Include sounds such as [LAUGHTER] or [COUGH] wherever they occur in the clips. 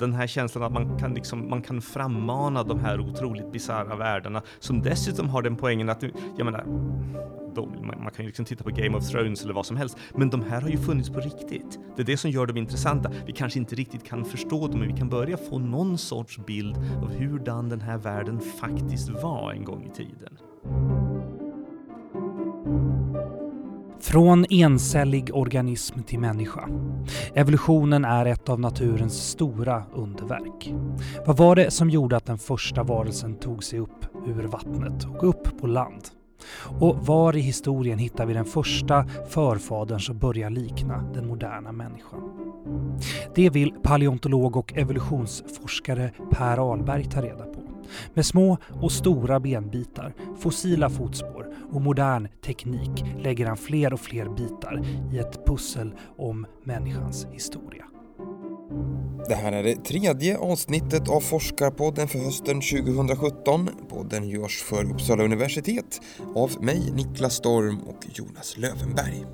Den här känslan att man kan, liksom, man kan frammana de här otroligt bisarra världarna som dessutom har den poängen att, jag menar, de, man, man, kan ju liksom titta på Game of Thrones eller vad som helst, men de här har ju funnits på riktigt. Det är det som gör dem intressanta. Vi kanske inte riktigt kan förstå dem, men vi kan börja få någon sorts bild av hurdan den här världen faktiskt var en gång i tiden. Från encellig organism till människa. Evolutionen är ett av naturens stora underverk. Vad var det som gjorde att den första varelsen tog sig upp ur vattnet och upp på land? Och var i historien hittar vi den första förfadern som börjar likna den moderna människan? Det vill paleontolog och evolutionsforskare Per Ahlberg ta reda på. Med små och stora benbitar, fossila fotspår och modern teknik lägger han fler och fler bitar i ett pussel om människans historia. Det här är det tredje avsnittet av Forskarpodden för hösten 2017. Podden görs för Uppsala universitet av mig, Niklas Storm och Jonas Lövenberg.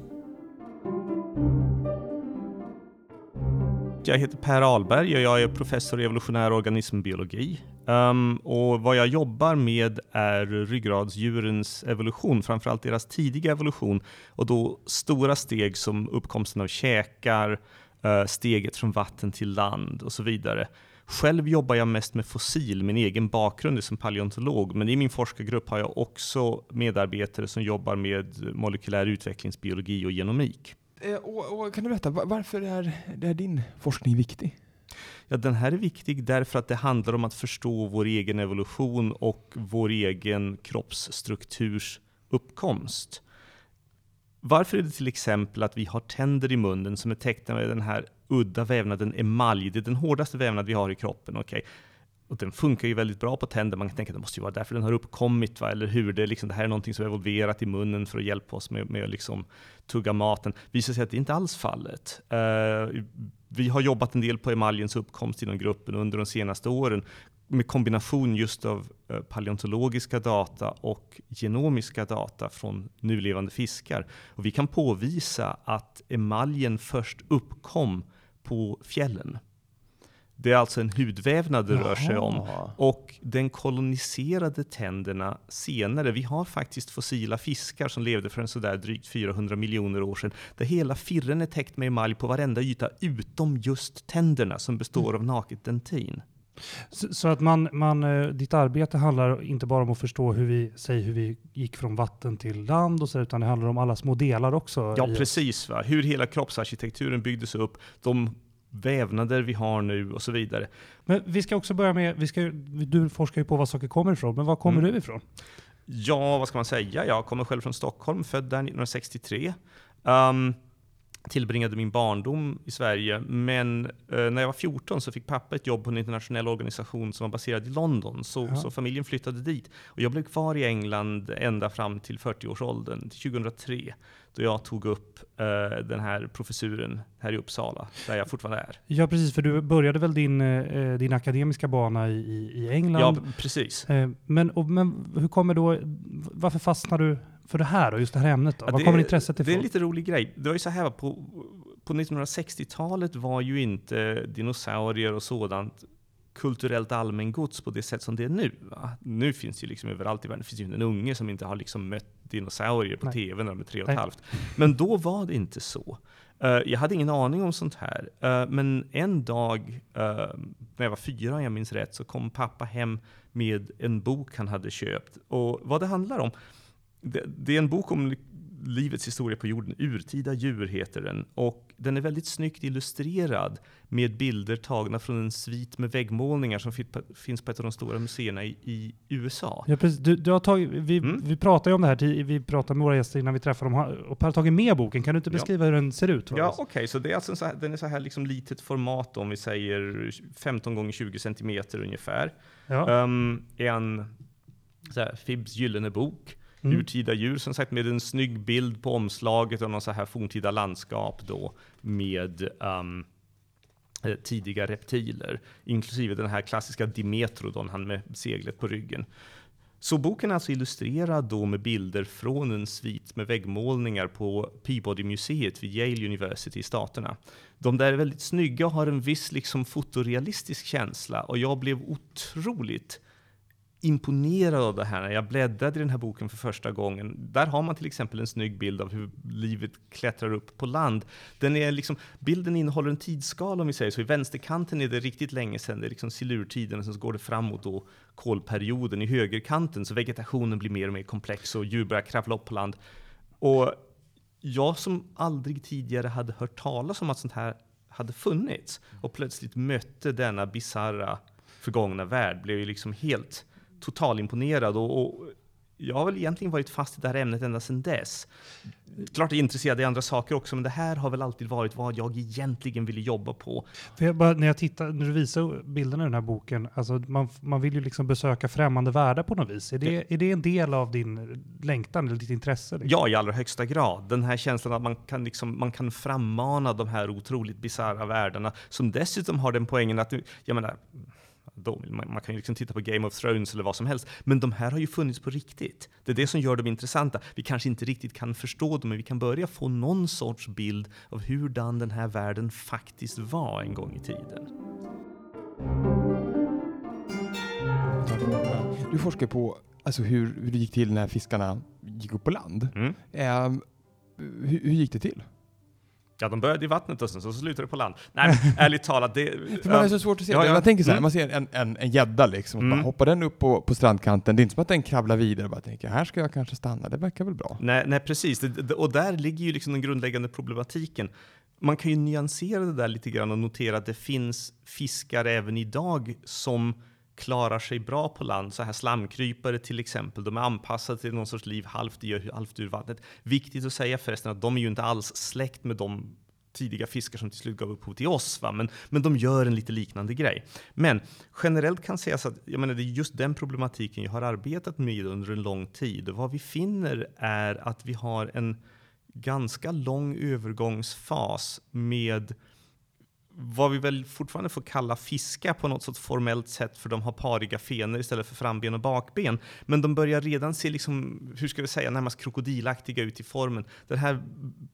Jag heter Per Ahlberg och jag är professor i evolutionär organismbiologi. Um, och vad jag jobbar med är ryggradsdjurens evolution, framförallt deras tidiga evolution och då stora steg som uppkomsten av käkar, uh, steget från vatten till land och så vidare. Själv jobbar jag mest med fossil, min egen bakgrund är som paleontolog, men i min forskargrupp har jag också medarbetare som jobbar med molekylär utvecklingsbiologi och genomik. Eh, och, och, kan du berätta, varför är, är din forskning viktig? Ja, den här är viktig därför att det handlar om att förstå vår egen evolution och vår egen kroppsstrukturs uppkomst. Varför är det till exempel att vi har tänder i munnen som är täckta med den här udda vävnaden emalj? Det är den hårdaste vävnad vi har i kroppen. Okay. Och den funkar ju väldigt bra på tänder. Man kan tänka att det måste ju vara därför den har uppkommit, va? eller hur? Det, liksom, det här är någonting som är evolverat i munnen för att hjälpa oss med, med att liksom tugga maten. Visar sig att det inte alls är fallet. Uh, vi har jobbat en del på emaljens uppkomst inom gruppen under de senaste åren med kombination just av eh, paleontologiska data och genomiska data från nulevande fiskar. Och vi kan påvisa att emaljen först uppkom på fjällen. Det är alltså en hudvävnad det rör sig om. Och den koloniserade tänderna senare, vi har faktiskt fossila fiskar som levde för en sådär drygt 400 miljoner år sedan, där hela firren är täckt med emalj på varenda yta utom just tänderna som består av naket dentin. Så, så, att man, man, eh, ditt arbete handlar inte bara om att förstå hur vi, säg, hur vi gick från vatten till land, och så, utan det handlar om alla små delar också? Ja, precis. Va? Hur hela kroppsarkitekturen byggdes upp, de vävnader vi har nu och så vidare. Men vi ska också börja med, vi ska, du forskar ju på var saker kommer ifrån, men var kommer mm. du ifrån? Ja, vad ska man säga? Jag kommer själv från Stockholm, född där 1963. Um, tillbringade min barndom i Sverige, men eh, när jag var 14 så fick pappa ett jobb på en internationell organisation som var baserad i London, så, så, familjen flyttade dit. Och jag blev kvar i England ända fram till 40-årsåldern, till 2003, då jag tog upp eh, den här professuren här i Uppsala, där jag fortfarande är. Ja, precis, för du började väl din, eh, din akademiska bana i, i England? Ja, precis. Eh, men, och, men hur kommer då, varför fastnar du för det här och just det här ämnet? Då? Ja, Var kommer intresset ifrån? Det är en lite rolig grej. Det var ju så här, på, på 1960-talet var ju inte dinosaurier och sådant kulturellt allmängods på det sätt som det är nu. Va? Nu finns det ju liksom överallt i världen, det finns ju en unge som inte har liksom mött dinosaurier på Nej. TV när de är tre och ett halvt. Men då var det inte så. Uh, jag hade ingen aning om sånt här. Uh, men en dag, uh, när jag var fyra om jag minns rätt, så kom pappa hem med en bok han hade köpt. Och vad det handlar om, det, det är en bok om livets historia på jorden. Urtida djur heter den. Och den är väldigt snyggt illustrerad med bilder tagna från en svit med väggmålningar som finns på ett av de stora museerna i, i USA. Ja, precis. Du, du har tagit, vi, mm. vi pratade ju om det här, vi pratade med våra gäster innan vi träffade dem, och Per har tagit med boken. Kan du inte beskriva ja. hur den ser ut? Ja, okej. Okay. Så det är alltså så här, den är så här liksom litet format, om vi säger 15 gånger 20 centimeter ungefär. Ja. Um, en så här, Fibs gyllene bok mm. urtida djur, som sagt med en snygg bild på omslaget och någon så här forntida landskap då med um, tidiga reptiler, inklusive den här klassiska Dimetrodon, han med seglet på ryggen. Så boken är alltså illustrerad då med bilder från en svit med väggmålningar på Peabody-museet vid Yale University i Staterna. De där är väldigt snygga och har en viss liksom fotorealistisk känsla och jag blev otroligt imponerad av det här när jag bläddrade i den här boken för första gången. Där har man till exempel en snygg bild av hur livet klättrar upp på land. Den är liksom, bilden innehåller en tidsskala om vi säger så. I vänsterkanten är det riktigt länge sedan, det är liksom silurtiden, och sen så går det framåt då kolperioden. I högerkanten så vegetationen blir mer och mer komplex och djur börjar kravla upp på land. Och jag som aldrig tidigare hade hört talas om att sånt här hade funnits och plötsligt mötte denna bizarra förgångna värld blev ju liksom helt totalimponerad och, och jag har väl egentligen varit fast i det här ämnet ända sedan dess. Klart jag är intresserad i andra saker också, men det här har väl alltid varit vad jag egentligen ville jobba på. Jag bara, när, jag tittar, när du visar bilderna i den här boken, alltså man, man vill ju liksom besöka främmande världar på något vis. Är det, är det en del av din längtan eller ditt intresse? Liksom? Ja, i allra högsta grad. Den här känslan att man kan, liksom, man kan frammana de här otroligt bisarra världarna, som dessutom har den poängen att, jag menar, man, man, kan ju liksom titta på Game of Thrones eller vad som helst, men de här har ju funnits på riktigt. Det är det som gör dem intressanta. Vi kanske inte riktigt kan förstå dem, men vi kan börja få någon sorts bild av hurdan den här världen faktiskt var en gång i tiden. Du forskar på alltså hur, hur det gick till när fiskarna gick upp på land. Mm. Eh, hur, hur gick det till? Ja, de började i vattnet och sen så slutade det på land. Nej, men [LAUGHS] ärligt talat, det... För man är så svårt att se. Ja, ja. Man tänker så här, Mm. man ser en, en, en gädda liksom, Mm. bara hoppar den upp på, på strandkanten, det är inte som att den kravlar vidare och bara tänker här ska jag kanske stanna, det verkar väl bra. Nej, nej precis. Det, och där ligger ju liksom den grundläggande problematiken. Man kan ju nyansera det där lite grann och notera att det finns fiskar även idag som klarar sig bra på land. Så här slamkrypare till exempel, de är anpassade till någon sorts liv halvt i och halvt ur vattnet. Viktigt att säga förresten att de är ju inte alls släkt med de tidiga fiskar som till slut gav upphov till oss. Va? Men, men de gör en lite liknande grej. Men generellt kan sägas att jag menar, det är just den problematiken jag har arbetat med under en lång tid. Och vad vi finner är att vi har en ganska lång övergångsfas med vad vi väl fortfarande får kalla fiska på något sorts formellt sätt, för de har pariga fenor istället för framben och bakben. Men de börjar redan se, liksom, hur ska vi säga, närmast krokodilaktiga ut i formen. Den här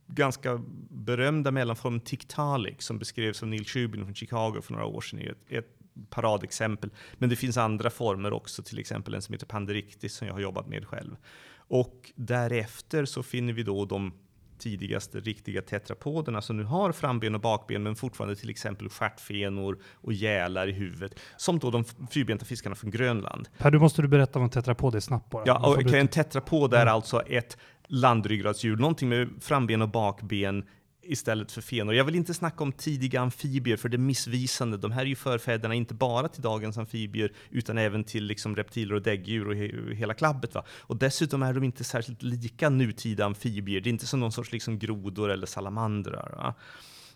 ganska berömda mellanformen Tiktaalik som beskrevs av Neil Shubin från Chicago för några år sedan är ett, ett paradexempel. Men det finns andra former också, till exempel en som heter Panderictis som jag har jobbat med själv. Och därefter så finner vi då de tidigaste riktiga tetrapoderna som nu har framben och bakben men fortfarande till exempel stjärtfenor och gälar i huvudet. Som då de fyrbenta fiskarna från Grönland. Per, du måste du berätta om en tetrapod är snabbt bara. Ja, och bryta- en tetrapod är Mm. alltså ett landryggradsdjur, någonting med framben och bakben istället för fenor. Jag vill inte snacka om tidiga amfibier för det är missvisande. De här är ju förfäderna inte bara till dagens amfibier utan även till liksom reptiler och däggdjur och he hela klabbet. Va? Och dessutom är de inte särskilt lika nutida amfibier. Det är inte som någon sorts liksom grodor eller salamandrar. Va?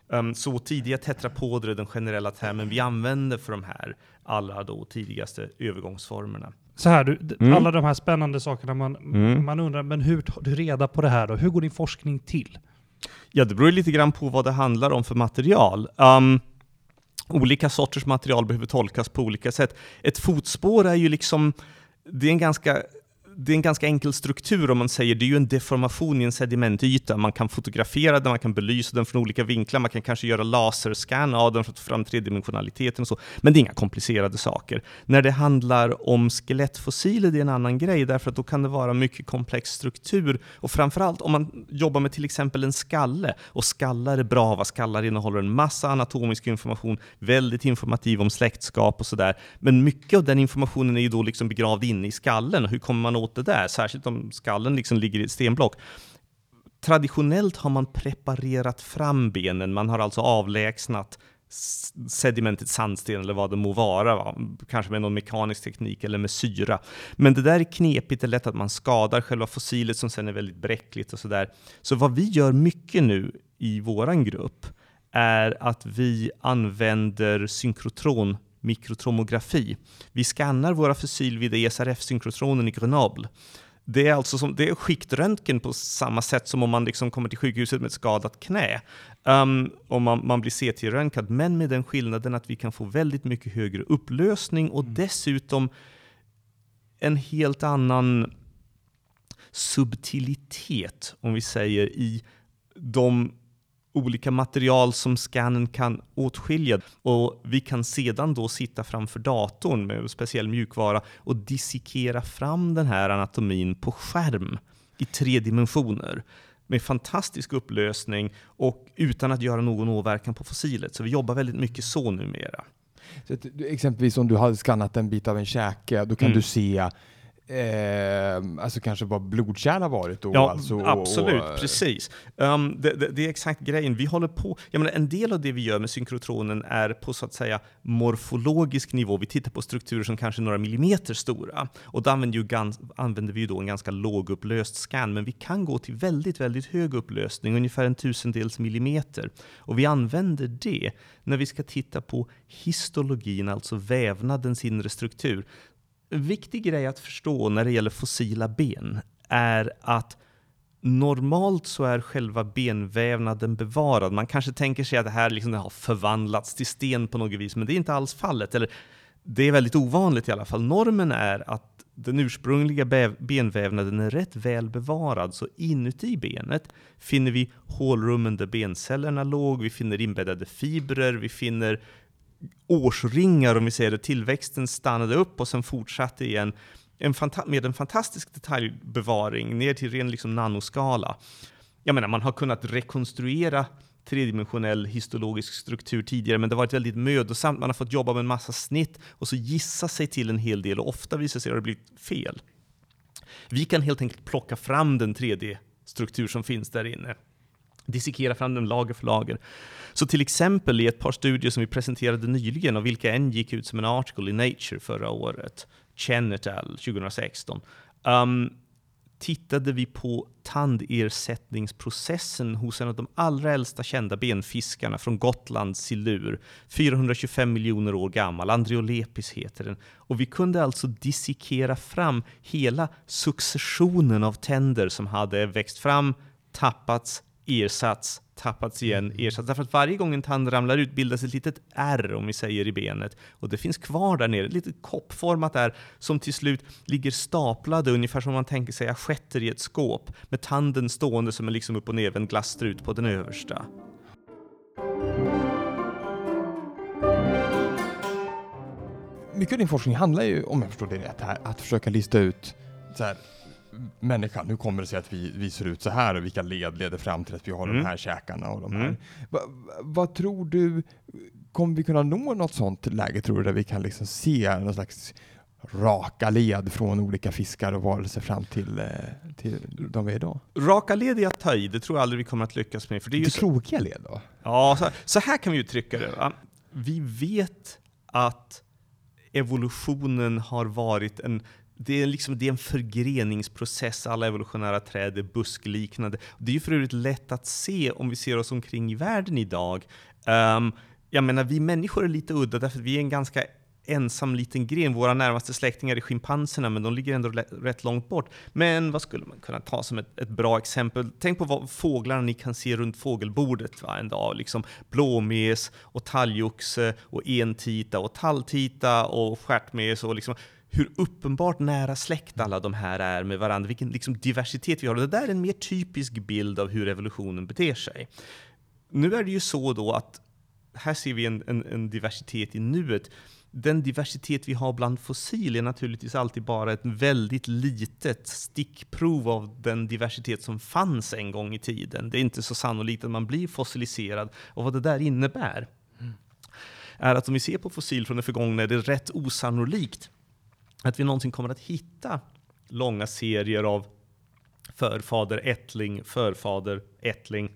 Um, så tidiga tetrapoder är den generella termen vi använder för de här allra då tidigaste övergångsformerna. Så här, du, Mm. alla de här spännande sakerna, man, Mm. man undrar, men hur tar du reda på det här då? Hur går din forskning till? Ja, det beror lite grann på vad det handlar om för material. Um, olika sorters material behöver tolkas på olika sätt. Ett fotspår är ju liksom, det är en ganska det är en ganska enkel struktur om man säger, det är ju en deformation i en sedimentyta. Man kan fotografera den, man kan belysa den från olika vinklar, man kan kanske göra laserscan av den för att få fram tredimensionaliteten och så. Men det är inga komplicerade saker. När det handlar om skelettfossiler, det är en annan grej, därför att då kan det vara mycket komplex struktur. Och framförallt om man jobbar med till exempel en skalle, och skallar är bra, vad skallar innehåller en massa anatomisk information, väldigt informativ om släktskap och sådär. Men mycket av den informationen är ju då liksom begravd inne i skallen, och hur kommer man åt det där? Särskilt om skallen liksom ligger i ett stenblock. Traditionellt har man preparerat fram benen, man har alltså avlägsnat sedimentet sandsten eller vad det må vara, va? kanske med någon mekanisk teknik eller med syra. Men det där är knepigt, det är lätt att man skadar själva fossilet som sen är väldigt bräckligt och sådär. Så vad vi gör mycket nu i våran grupp är att vi använder synkrotron mikrotomografi. Vi skannar våra fossil vid ESRF-synkrotronen i Grenoble. Det är alltså som, det är skiktröntgen på samma sätt som om man liksom kommer till sjukhuset med ett skadat knä. Um, om man, man blir CT-röntgad, men med den skillnaden att vi kan få väldigt mycket högre upplösning och dessutom en helt annan subtilitet, om vi säger, i de olika material som scannen kan åtskilja. Och vi kan sedan då sitta framför datorn med speciell mjukvara och dissekera fram den här anatomin på skärm i tre dimensioner med fantastisk upplösning och utan att göra någon åverkan på fossilet. Så vi jobbar väldigt mycket så numera. Så att, exempelvis om du har skannat en bit av en käke, då kan Mm. du se Eh, alltså kanske vad blodkärl har varit då? Ja, alltså, och- absolut. och- precis. Um, det, det, det är exakt grejen. Vi håller på, jag menar, en del av det vi gör med synkrotronen är på så att säga morfologisk nivå. Vi tittar på strukturer som kanske är några millimeter stora. Och då använder, ju gans, använder vi ju då en ganska lågupplöst scan, men vi kan gå till väldigt, väldigt hög upplösning, ungefär en tusendels millimeter. Och vi använder det när vi ska titta på histologin, alltså vävnadens inre struktur. En viktig grej att förstå när det gäller fossila ben är att normalt så är själva benvävnaden bevarad. Man kanske tänker sig att det här liksom har förvandlats till sten på något vis, men det är inte alls fallet. Eller det är väldigt ovanligt i alla fall. Normen är att den ursprungliga benvävnaden är rätt väl bevarad, så inuti benet finner vi hålrummen där bencellerna låg, vi finner inbäddade fibrer, vi finner årsringar om vi säger det. Tillväxten stannade upp och sen fortsatte igen en med en fantastisk detaljbevaring ner till ren liksom nanoskala. Jag menar, man har kunnat rekonstruera tredimensionell histologisk struktur tidigare, men det har varit väldigt mödosamt. Man har fått jobba med en massa snitt och så gissa sig till en hel del och ofta visar sig att det blivit fel. Vi kan helt enkelt plocka fram den 3D-struktur som finns där inne dissekera fram den lager för lager. Så till exempel i ett par studier som vi presenterade nyligen, av vilka en gick ut som en article i Nature förra året, Chen et al. 2016, um, tittade vi på tandersättningsprocessen hos en av de allra äldsta kända benfiskarna från Gotlands silur, 425 miljoner år gammal, Andreolepis heter den. Och vi kunde alltså dissekera fram hela successionen av tänder som hade växt fram, tappats, ersatts, tappats igen, ersatts. Därför att varje gång en tand ramlar ut bildas ett litet R, om vi säger i benet. Och det finns kvar där nere, ett litet koppformat R, som till slut ligger staplade, ungefär som man tänker sig assietter i ett skåp, med tanden stående som en liksom upp och nervänd glasstrut på den översta. Mycket av din forskning handlar ju, om jag förstår det rätt, här, att försöka lista ut så här, människan, hur kommer det sig att vi, vi ser ut så här och vilka led leder fram till att vi har Mm. de här käkarna och de här. Mm. Va, va, vad tror du, kommer vi kunna nå något sånt läge tror du, där vi kan liksom se någon slags raka led från olika fiskar och varelser fram till, eh, till de vi är idag? Raka led är att ta i, det tror jag aldrig vi kommer att lyckas med. För det är ju Lite krokiga led då? Ja, så, så här kan vi uttrycka det. Va? Vi vet att evolutionen har varit en det är, liksom, det är en förgreningsprocess, alla evolutionära träd är buskliknande. Det är ju för övrigt lätt att se om vi ser oss omkring i världen idag. Um, jag menar, vi människor är lite udda därför att vi är en ganska ensam liten gren. Våra närmaste släktingar är schimpanserna, men de ligger ändå rätt långt bort. Men vad skulle man kunna ta som ett, ett bra exempel? Tänk på vad fåglarna ni kan se runt fågelbordet va, en dag. Liksom blåmes och talgoxe och entita och talltita och stjärtmes och liksom hur uppenbart nära släkt alla de här är med varandra, vilken liksom diversitet vi har. Och det där är en mer typisk bild av hur evolutionen beter sig. Nu är det ju så då att här ser vi en, en, en diversitet i nuet. Den diversitet vi har bland fossil är naturligtvis alltid bara ett väldigt litet stickprov av den diversitet som fanns en gång i tiden. Det är inte så sannolikt att man blir fossiliserad. Och vad det där innebär är att om vi ser på fossil från det förgångna är det rätt osannolikt att vi någonsin kommer att hitta långa serier av förfader, ättling, förfader, ättling.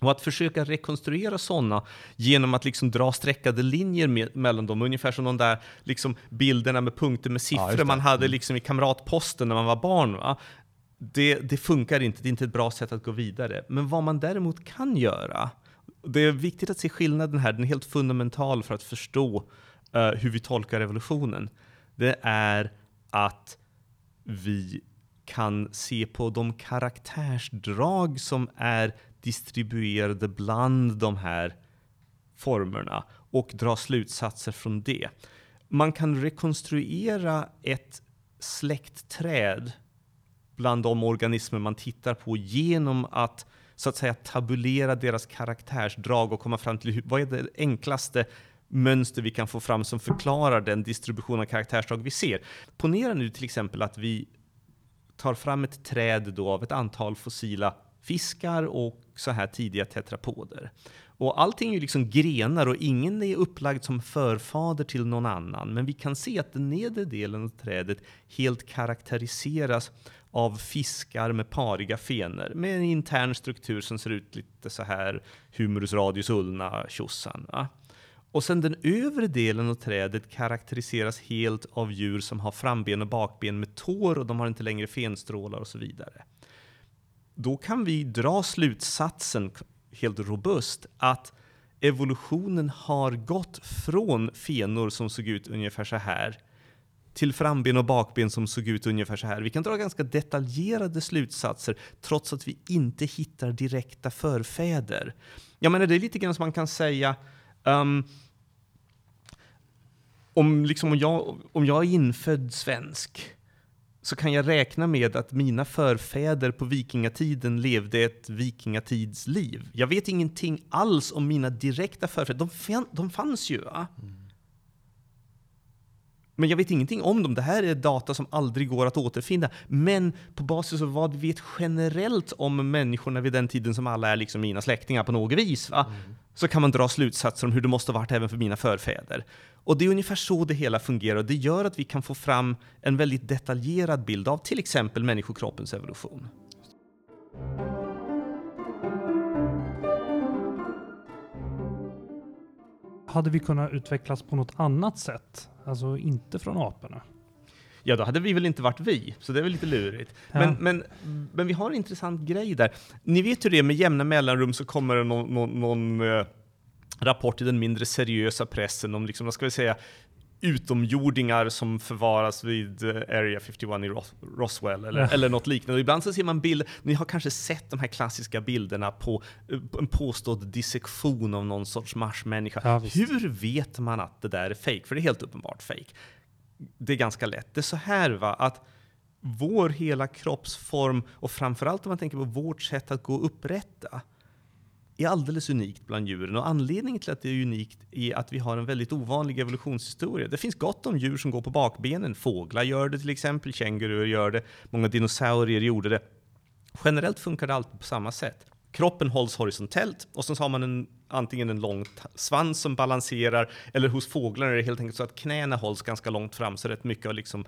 Och att försöka rekonstruera sådana genom att liksom dra streckade linjer med, mellan dem, ungefär som de där liksom bilderna med punkter med siffror det. man hade liksom i kamratposten när man var barn. Va? Det, det funkar inte, det är inte ett bra sätt att gå vidare. Men vad man däremot kan göra, det är viktigt att se skillnaden här, den är helt fundamental för att förstå eh, hur vi tolkar evolutionen. Det är att vi kan se på de karaktärsdrag som är distribuerade bland de här formerna och dra slutsatser från det. Man kan rekonstruera ett släktträd bland de organismer man tittar på genom att så att säga tabulera deras karaktärsdrag och komma fram till vad är det enklaste mönster vi kan få fram som förklarar den distribution av karaktärsdrag vi ser. Ponera nu till exempel att vi tar fram ett träd då av ett antal fossila fiskar och så här tidiga tetrapoder. Och allting är ju liksom grenar och ingen är upplagd som förfader till någon annan. Men vi kan se att den nedre delen av trädet helt karaktäriseras av fiskar med pariga fenor med en intern struktur som ser ut lite så här humerus radius ulna tjosan. Och sen den övre delen av trädet karaktäriseras helt av djur som har framben och bakben med tår och de har inte längre fenstrålar och så vidare. Då kan vi dra slutsatsen helt robust att evolutionen har gått från fenor som såg ut ungefär så här till framben och bakben som såg ut ungefär så här. Vi kan dra ganska detaljerade slutsatser trots att vi inte hittar direkta förfäder. Jag menar, det är lite grann som man kan säga um, om, liksom, om, jag, om jag är infödd svensk så kan jag räkna med att mina förfäder på vikingatiden levde ett vikingatidsliv. Jag vet ingenting alls om mina direkta förfäder. De, de fanns ju. Va? Mm. Men jag vet ingenting om dem. Det här är data som aldrig går att återfinna. Men på basis av vad vi vet generellt om människorna vid den tiden, som alla är liksom mina släktingar på något vis, mm. så kan man dra slutsatser om hur det måste ha varit även för mina förfäder. Och det är ungefär så det hela fungerar. Det gör att vi kan få fram en väldigt detaljerad bild av till exempel människokroppens evolution. Hade vi kunnat utvecklas på något annat sätt? Alltså inte från aporna? Ja, då hade vi väl inte varit vi, så det är väl lite lurigt. Ja. Men, men, men vi har en intressant grej där. Ni vet hur det är, med jämna mellanrum så kommer det någon, någon, någon uh, rapport i den mindre seriösa pressen om, liksom, vad ska vi säga, utomjordingar som förvaras vid eh, Area 51 i Roswell eller, ja. eller något liknande. Och ibland så ser man bilder, ni har kanske sett de här klassiska bilderna på eh, en påstådd dissektion av någon sorts marsmänniska. Ja, Hur vet man att det där är fake? För det är helt uppenbart fake. Det är ganska lätt. Det är så här va, att vår hela kroppsform och framförallt om man tänker på vårt sätt att gå upprätta är alldeles unikt bland djuren och anledningen till att det är unikt är att vi har en väldigt ovanlig evolutionshistoria. Det finns gott om djur som går på bakbenen. Fåglar gör det till exempel, känguruer gör det, många dinosaurier gjorde det. Generellt funkar det alltid på samma sätt. Kroppen hålls horisontellt och sen så har man en, antingen en lång svans som balanserar eller hos fåglar är det helt enkelt så att knäna hålls ganska långt fram så rätt mycket av liksom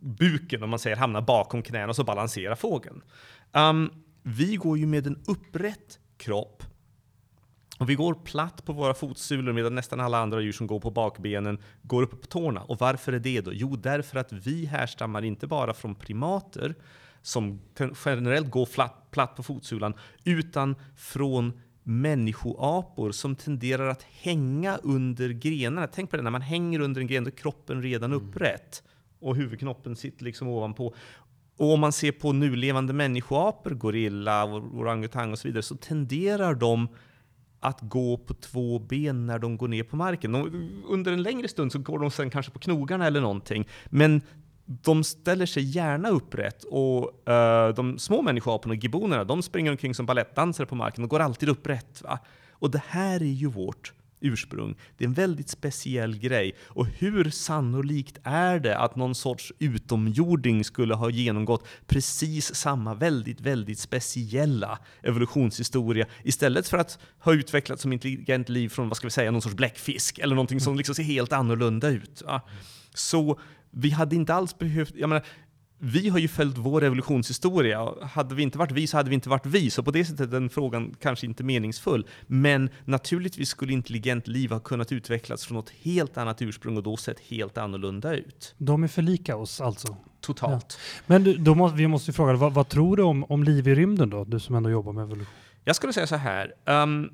buken, om man säger, hamnar bakom knäna och så balanserar fågeln. Um, vi går ju med en upprätt kropp. Och vi går platt på våra fotsulor medan nästan alla andra djur som går på bakbenen går upp på tårna. Och varför är det då? Jo, därför att vi härstammar inte bara från primater som generellt går flatt, platt på fotsulan, utan från människoapor som tenderar att hänga under grenarna. Tänk på det, när man hänger under en gren, då är kroppen redan mm. upprätt och huvudknoppen sitter liksom ovanpå. Och om man ser på nulevande människoapor, gorilla, orangutang och så vidare, så tenderar de att gå på två ben när de går ner på marken. De, under en längre stund så går de sen kanske på knogarna eller någonting. Men de ställer sig gärna upprätt och uh, de små människoaporna, gibbonerna, de springer omkring som balettdansare på marken och går alltid upprätt. Va? Och det här är ju vårt ursprung. Det är en väldigt speciell grej. Och hur sannolikt är det att någon sorts utomjording skulle ha genomgått precis samma väldigt, väldigt speciella evolutionshistoria istället för att ha utvecklats som intelligent liv från, vad ska vi säga, någon sorts bläckfisk eller någonting som liksom ser helt annorlunda ut. Så vi hade inte alls behövt, jag menar, vi har ju följt vår evolutionshistoria. Hade vi inte varit vi så hade vi inte varit vi. Så på det sättet är den frågan kanske inte meningsfull. Men naturligtvis skulle intelligent liv ha kunnat utvecklas från något helt annat ursprung och då sett helt annorlunda ut. De är för lika oss alltså? Totalt. Ja. Men då måste, vi måste fråga, vad, vad, tror du om, om liv i rymden då? Du som ändå jobbar med evolution. Jag skulle säga så här. Um,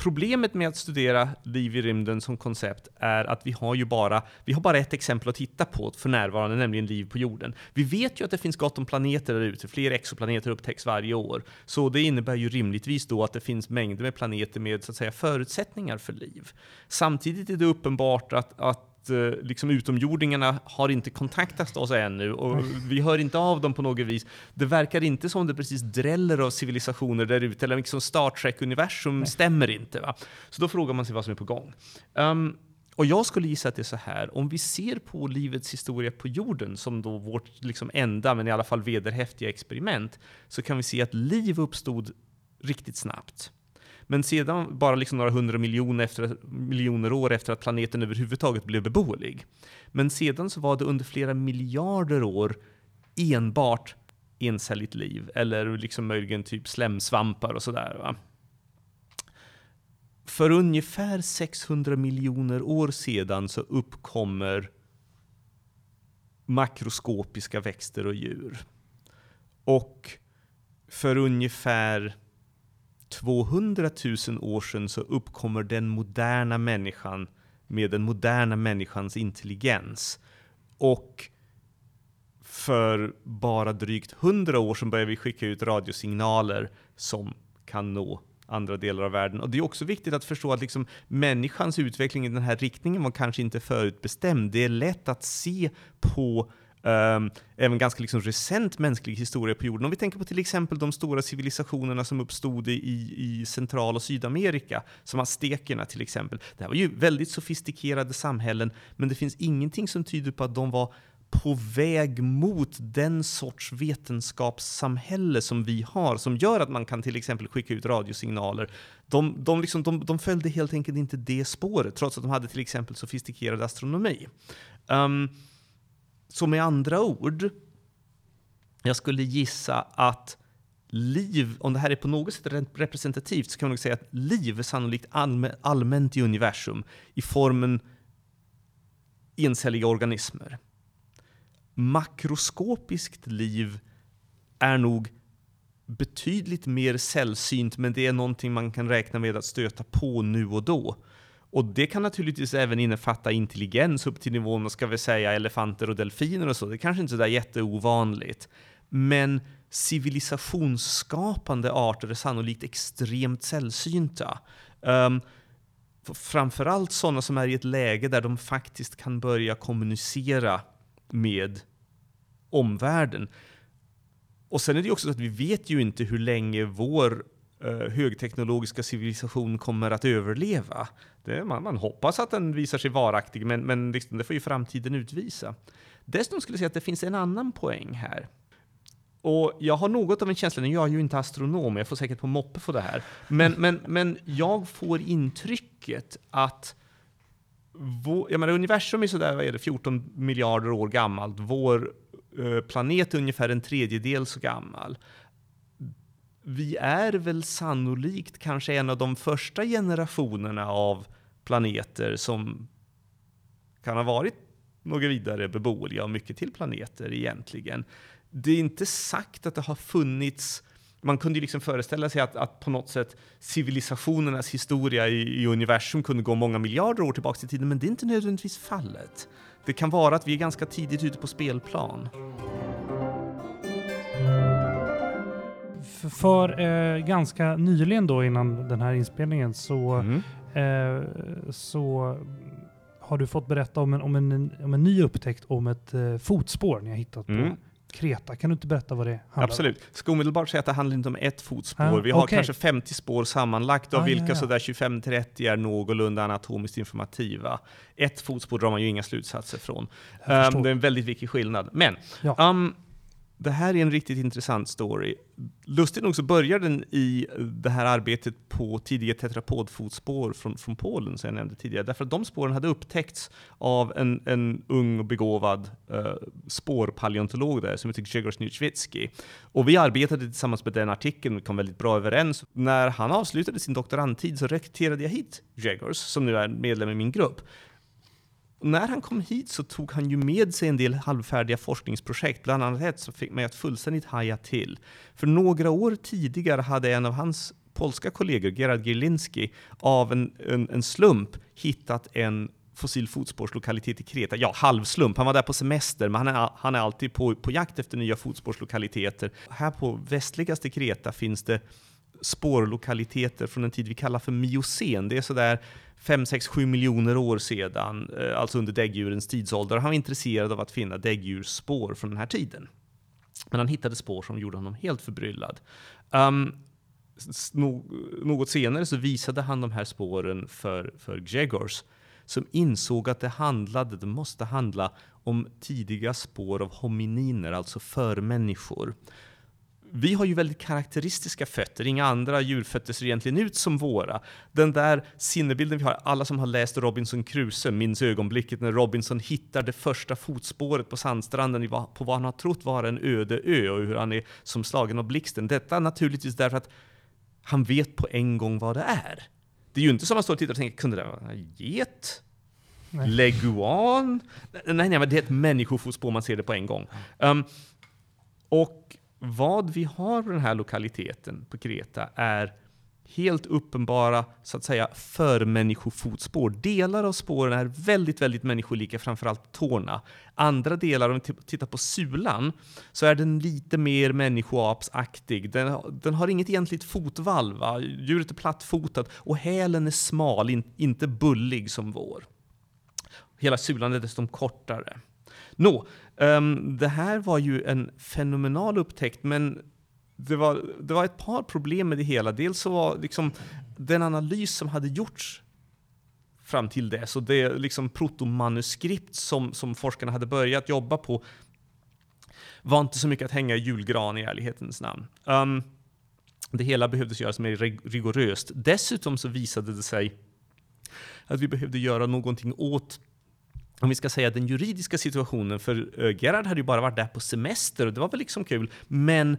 Problemet med att studera liv i rymden som koncept är att vi har ju bara, vi har bara ett exempel att titta på för närvarande, nämligen liv på jorden. Vi vet ju att det finns gott om planeter där ute, fler exoplaneter upptäcks varje år. Så det innebär ju rimligtvis då att det finns mängder med planeter med så att säga förutsättningar för liv. Samtidigt är det uppenbart att, att att eh, liksom utomjordingarna har inte kontaktat oss ännu och vi hör inte av dem på något vis. Det verkar inte som det precis dräller av civilisationer där ute, eller liksom Star Trek-universum stämmer inte. Va? Så då frågar man sig vad som är på gång. Um, och jag skulle gissa att det är så här, om vi ser på livets historia på jorden som då vårt liksom enda, men i alla fall vederhäftiga experiment, så kan vi se att liv uppstod riktigt snabbt. Men sedan, bara liksom några hundra miljoner, efter, miljoner år efter att planeten överhuvudtaget blev beboelig. Men sedan så var det under flera miljarder år enbart encelligt liv, eller liksom möjligen typ slemsvampar och sådär. För ungefär 600 miljoner år sedan så uppkommer makroskopiska växter och djur. Och för ungefär 200 000 år sedan så uppkommer den moderna människan med den moderna människans intelligens. Och för bara drygt 100 år sedan började vi skicka ut radiosignaler som kan nå andra delar av världen. Och det är också viktigt att förstå att liksom människans utveckling i den här riktningen var kanske inte förutbestämd. Det är lätt att se på Um, även ganska liksom recent mänsklig historia på jorden. Om vi tänker på till exempel de stora civilisationerna som uppstod i, i Central och Sydamerika, som aztekerna till exempel. Det här var ju väldigt sofistikerade samhällen, men det finns ingenting som tyder på att de var på väg mot den sorts vetenskapssamhälle som vi har, som gör att man kan till exempel skicka ut radiosignaler. De, de, liksom, de, de följde helt enkelt inte det spåret, trots att de hade till exempel sofistikerad astronomi. Um, så med andra ord, jag skulle gissa att liv, om det här är på något sätt representativt, så kan man nog säga att liv är sannolikt allmänt i universum i formen encelliga organismer. Makroskopiskt liv är nog betydligt mer sällsynt, men det är någonting man kan räkna med att stöta på nu och då. Och det kan naturligtvis även innefatta intelligens upp till nivån, ska vi säga, elefanter och delfiner och så. Det är kanske inte är jätteovanligt. Men civilisationsskapande arter är sannolikt extremt sällsynta. Um, framförallt sådana som är i ett läge där de faktiskt kan börja kommunicera med omvärlden. Och sen är det också så att vi vet ju inte hur länge vår Eh, högteknologiska civilisation kommer att överleva. Det, man, man hoppas att den visar sig varaktig, men, men liksom, det får ju framtiden utvisa. Dessutom skulle jag säga att det finns en annan poäng här. Och jag har något av en känsla, jag är ju inte astronom, jag får säkert på moppe för det här, men, men, men jag får intrycket att vår, jag menar, universum är sådär, vad är det, 14 miljarder år gammalt. Vår eh, planet är ungefär en tredjedel så gammal vi är väl sannolikt kanske en av de första generationerna av planeter som kan ha varit något vidare beboeliga och mycket till planeter egentligen. Det är inte sagt att det har funnits man kunde ju liksom föreställa sig att, att på något sätt civilisationernas historia i, i, universum kunde gå många miljarder år tillbaka i tiden, men det är inte nödvändigtvis fallet. Det kan vara att vi är ganska tidigt ute på spelplan. För eh, ganska nyligen då innan den här inspelningen så, mm. eh, så har du fått berätta om en, om en, om en ny upptäckt om ett eh, fotspår ni har hittat på mm. Kreta. Kan du inte berätta vad det handlar Absolut. om? Ska omedelbart säga att det handlar inte om ett fotspår. Ah, Vi har okay. kanske 50 spår sammanlagt, av ah, vilka ja, ja. sådär 25-30 är någorlunda anatomiskt informativa. Ett fotspår drar man ju inga slutsatser från. Um, det är en väldigt viktig skillnad. Men ja. um, det här är en riktigt intressant story. Lustigt nog så börjar den i det här arbetet på tidiga tetrapodfotspår från, från Polen, som jag nämnde tidigare. Därför att de spåren hade upptäckts av en, en ung och begåvad uh, spårpaleontolog där, som heter Grzegorz Niewicki. Och vi arbetade tillsammans med den artikeln och kom väldigt bra överens. När han avslutade sin doktorandtid så rekryterade jag hit Grzegorz, som nu är medlem i min grupp. Och när han kom hit så tog han ju med sig en del halvfärdiga forskningsprojekt, bland annat ett som fick mig att fullständigt haja till. För några år tidigare hade en av hans polska kollegor, Gerard Gierlinski, av en, en, en slump hittat en fossil fotspårslokalitet i Kreta. Ja, halvslump. Han var där på semester, men han är, han är alltid på, på jakt efter nya fotspårslokaliteter. Här på västligaste Kreta finns det spårlokaliteter från en tid vi kallar för miocen. Det är sådär 5, 6, 7 miljoner år sedan, eh, alltså under däggdjurens tidsålder. Han var intresserad av att finna däggdjursspår från den här tiden. Men han hittade spår som gjorde honom helt förbryllad. Um, något senare så visade han de här spåren för, för Gregors som insåg att det handlade, det måste handla om tidiga spår av homininer, alltså förmänniskor. Vi har ju väldigt karaktäristiska fötter, inga andra djurfötter ser egentligen ut som våra. Den där sinnebilden vi har, alla som har läst Robinson Crusoe minns ögonblicket när Robinson hittar det första fotspåret på sandstranden på vad han har trott vara en öde ö och hur han är som slagen av blixten. Detta naturligtvis därför att han vet på en gång vad det är. Det är ju inte som att man står och tittar och tänker, kunde det vara en get? Nej. Leguan? Nej, nej, men det är ett människofotspår, man ser det på en gång. Um, och vad vi har på den här lokaliteten på Kreta är helt uppenbara så att säga förmänniskofotspår. Delar av spåren är väldigt, väldigt människolika, framförallt tårna. Andra delar, om vi tittar på sulan, så är den lite mer människoapsaktig. Den, den har inget egentligt fotvalv. Va? Djuret är plattfotat och hälen är smal, in, inte bullig som vår. Hela sulan är dessutom kortare. Nå, um, det här var ju en fenomenal upptäckt, men det var, det var ett par problem med det hela. Dels så var liksom den analys som hade gjorts fram till dess och det liksom protomanuskript som, som forskarna hade börjat jobba på var inte så mycket att hänga i julgran i ärlighetens namn. Um, det hela behövdes göras mer rigoröst. Dessutom så visade det sig att vi behövde göra någonting åt om vi ska säga den juridiska situationen, för eh, Gerhard hade ju bara varit där på semester och det var väl liksom kul, men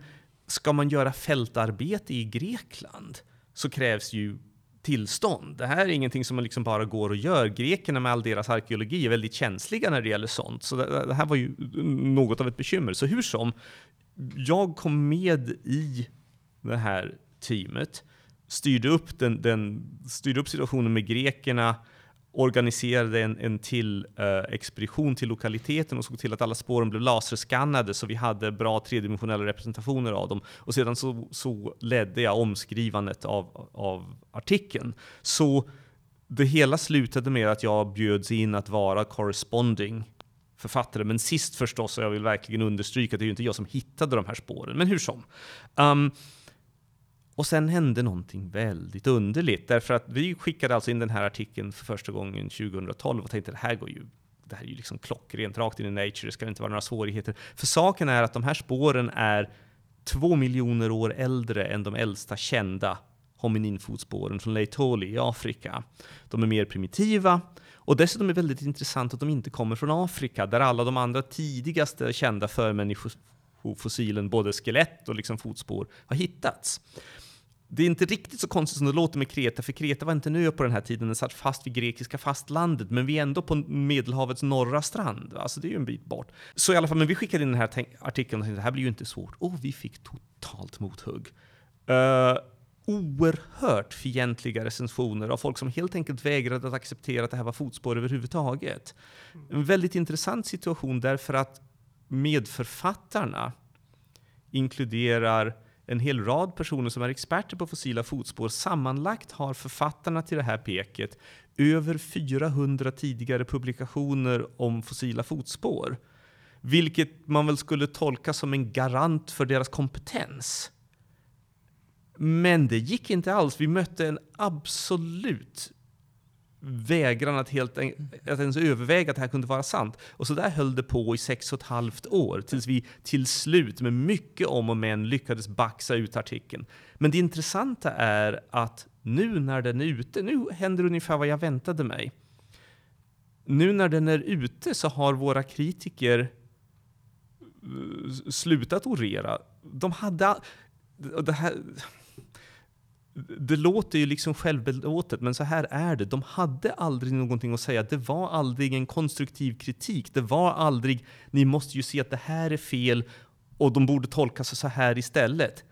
ska man göra fältarbete i Grekland så krävs ju tillstånd. Det här är ingenting som man liksom bara går och gör. Grekerna med all deras arkeologi är väldigt känsliga när det gäller sånt, så det, det här var ju något av ett bekymmer. Så hur som, jag kom med i det här teamet, styrde upp, den, den, styrde upp situationen med grekerna, organiserade en, en till eh, expedition till lokaliteten och såg till att alla spåren blev laserskannade så vi hade bra tredimensionella representationer av dem. Och sedan så, så ledde jag omskrivandet av, av artikeln. Så det hela slutade med att jag bjöds in att vara corresponding författare. Men sist förstås, och jag vill verkligen understryka, det är ju inte jag som hittade de här spåren, men hur som. Um, och sen hände någonting väldigt underligt, därför att vi skickade alltså in den här artikeln för första gången 2012 och tänkte det här går ju det här är ju liksom klockrent rakt in i Nature, det ska inte vara några svårigheter. För saken är att de här spåren är två miljoner år äldre än de äldsta kända homininfotspåren från Laetoli i Afrika. De är mer primitiva och dessutom är det väldigt intressant att de inte kommer från Afrika, där alla de andra tidigaste kända förmänniskofossilen, både skelett och liksom fotspår, har hittats det är inte riktigt så konstigt som det låter med Kreta, för Kreta var inte en ö på den här tiden, den satt fast vid grekiska fastlandet, men vi är ändå på Medelhavets norra strand, alltså det är ju en bit bort. Så i alla fall, men vi skickade in den här artikeln och tänkte det här blir ju inte svårt, och vi fick totalt mothugg. Uh, oerhört fientliga recensioner av folk som helt enkelt vägrade att acceptera att det här var fotspår överhuvudtaget. En väldigt intressant situation därför att medförfattarna inkluderar en hel rad personer som är experter på fossila fotspår. Sammanlagt har författarna till det här peket över 400 tidigare publikationer om fossila fotspår. Vilket man väl skulle tolka som en garant för deras kompetens. Men det gick inte alls. Vi mötte en absolut vägran att, helt, att ens överväga att det här kunde vara sant. Och så där höll det på i sex och ett halvt år tills vi till slut med mycket om och men lyckades baxa ut artikeln. Men det intressanta är att nu när den är ute, nu händer ungefär vad jag väntade mig. Nu när den är ute så har våra kritiker eh, slutat orera. De hade... Det här, det låter ju liksom självbelåtet, men så här är det. De hade aldrig någonting att säga. Det var aldrig en konstruktiv kritik. Det var aldrig, ni måste ju se att det här är fel och de borde tolka sig så här istället.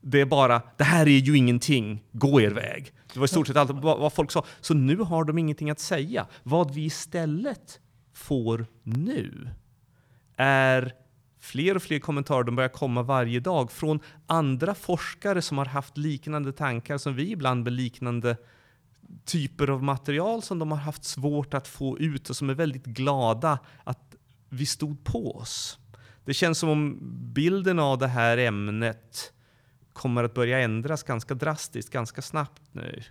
Det är bara, det här är ju ingenting, gå er väg. Det var i stort sett allt vad folk sa. Så nu har de ingenting att säga. Vad vi istället får nu är fler och fler kommentarer, de börjar komma varje dag från andra forskare som har haft liknande tankar som vi ibland med liknande typer av material som de har haft svårt att få ut och som är väldigt glada att vi stod på oss. Det känns som om bilden av det här ämnet kommer att börja ändras ganska drastiskt, ganska snabbt nu.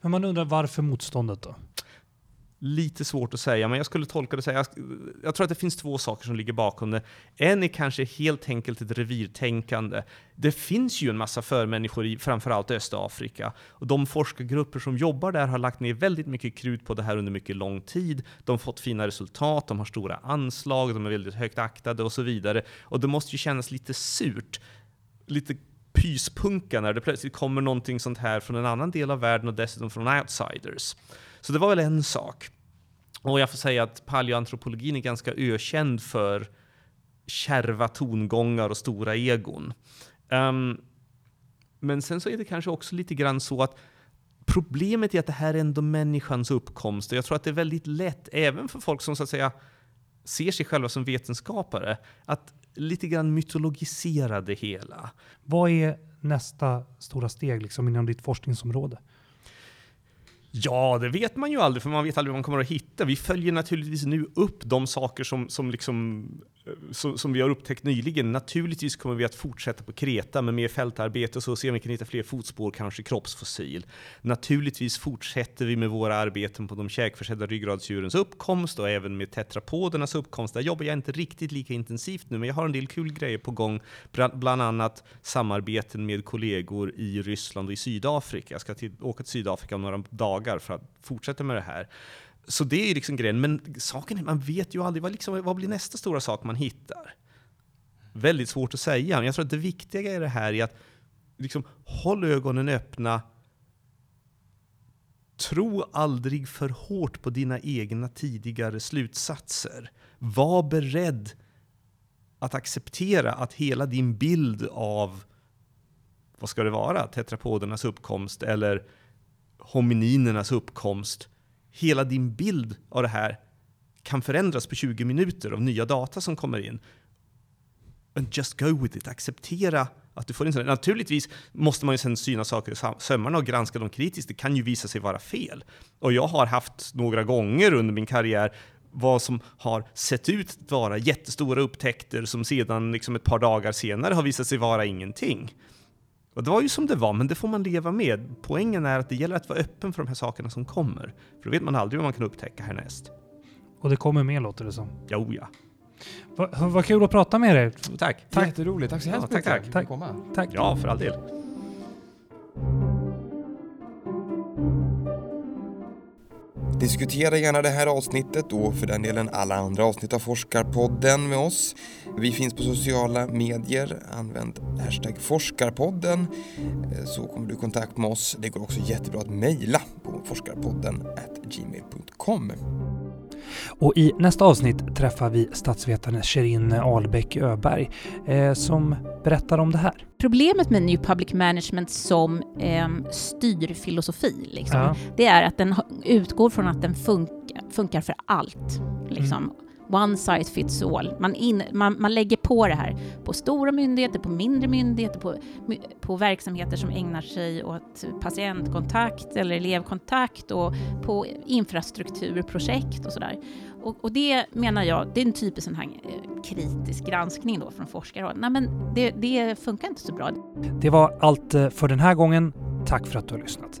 Men man undrar varför motståndet då? Lite svårt att säga, men jag skulle tolka det så jag, jag tror att det finns två saker som ligger bakom det. En är kanske helt enkelt ett revirtänkande. Det finns ju en massa förmänniskor i framförallt Östafrika. Och de forskargrupper som jobbar där har lagt ner väldigt mycket krut på det här under mycket lång tid. De har fått fina resultat, de har stora anslag, de är väldigt högt aktade och så vidare. Och det måste ju kännas lite surt, lite pyspunka när det plötsligt kommer någonting sånt här från en annan del av världen och dessutom från outsiders. Så det var väl en sak. Och jag får säga att paleoantropologin är ganska ökänd för kärva tongångar och stora egon. Um, men sen så är det kanske också lite grann så att problemet är att det här är ändå människans uppkomst. Och jag tror att det är väldigt lätt, även för folk som så att säga ser sig själva som vetenskapare, att lite grann mytologisera det hela. Vad är nästa stora steg liksom inom ditt forskningsområde? Ja, det vet man ju aldrig, för man vet aldrig vad man kommer att hitta. Vi följer naturligtvis nu upp de saker som, som, liksom, som, som vi har upptäckt nyligen. Naturligtvis kommer vi att fortsätta på Kreta med mer fältarbete och så se om vi kan hitta fler fotspår, kanske kroppsfossil. Naturligtvis fortsätter vi med våra arbeten på de käkförsedda ryggradsdjurens uppkomst och även med tetrapodernas uppkomst. Där jobbar jag inte riktigt lika intensivt nu, men jag har en del kul grejer på gång. Bland annat samarbeten med kollegor i Ryssland och i Sydafrika. Jag ska till, åka till Sydafrika om några dagar dagar för att fortsätta med det här. Så det är liksom grejen. Men saken är, man vet ju aldrig vad, liksom, vad blir nästa stora sak man hittar. Väldigt svårt att säga. Men jag tror att det viktiga i det här är att liksom, håll ögonen öppna. Tro aldrig för hårt på dina egna tidigare slutsatser. Var beredd att acceptera att hela din bild av, vad ska det vara, tetrapodernas uppkomst eller homininernas uppkomst, hela din bild av det här kan förändras på 20 minuter av nya data som kommer in. And just go with it. Acceptera att du får in sådana. Naturligtvis måste man ju sen syna saker i sömmarna och granska dem kritiskt. Det kan ju visa sig vara fel. Och jag har haft några gånger under min karriär vad som har sett ut att vara jättestora upptäckter som sedan liksom ett par dagar senare har visat sig vara ingenting. Och det var ju som det var, men det får man leva med. Poängen är att det gäller att vara öppen för de här sakerna som kommer. För då vet man aldrig vad man kan upptäcka härnäst. Och det kommer mer låter det som. Jo, ja. Vad va kul att prata med dig. Tack. tack. Jätteroligt. Tack så hemskt mycket. Tack, tack. Komma. tack. Ja, för all del. Diskutera gärna det här avsnittet och för den delen alla andra avsnitt av Forskarpodden med oss. Vi finns på sociala medier. Använd hashtag Forskarpodden eh, så kommer du i kontakt med oss. Det går också jättebra att mejla på forskarpodden gmail.com. Och i nästa avsnitt träffar vi statsvetaren Sherin Ahlbäck Öberg eh, som berättar om det här. Problemet med New Public Management som eh, styrfilosofi, liksom, ja. det är att den utgår från att den funkar, funkar för allt. Liksom. Mm one size fits all. Man, in, man, man lägger på det här på stora myndigheter, på mindre myndigheter, på, på verksamheter som ägnar sig åt patientkontakt eller elevkontakt och på infrastrukturprojekt och sådär. Och, och, det menar jag, det är en typisk sån här eh, kritisk granskning då från forskarhåll. Nej men det, det funkar inte så bra. Det var allt eh, för den här gången. Tack för att du har lyssnat.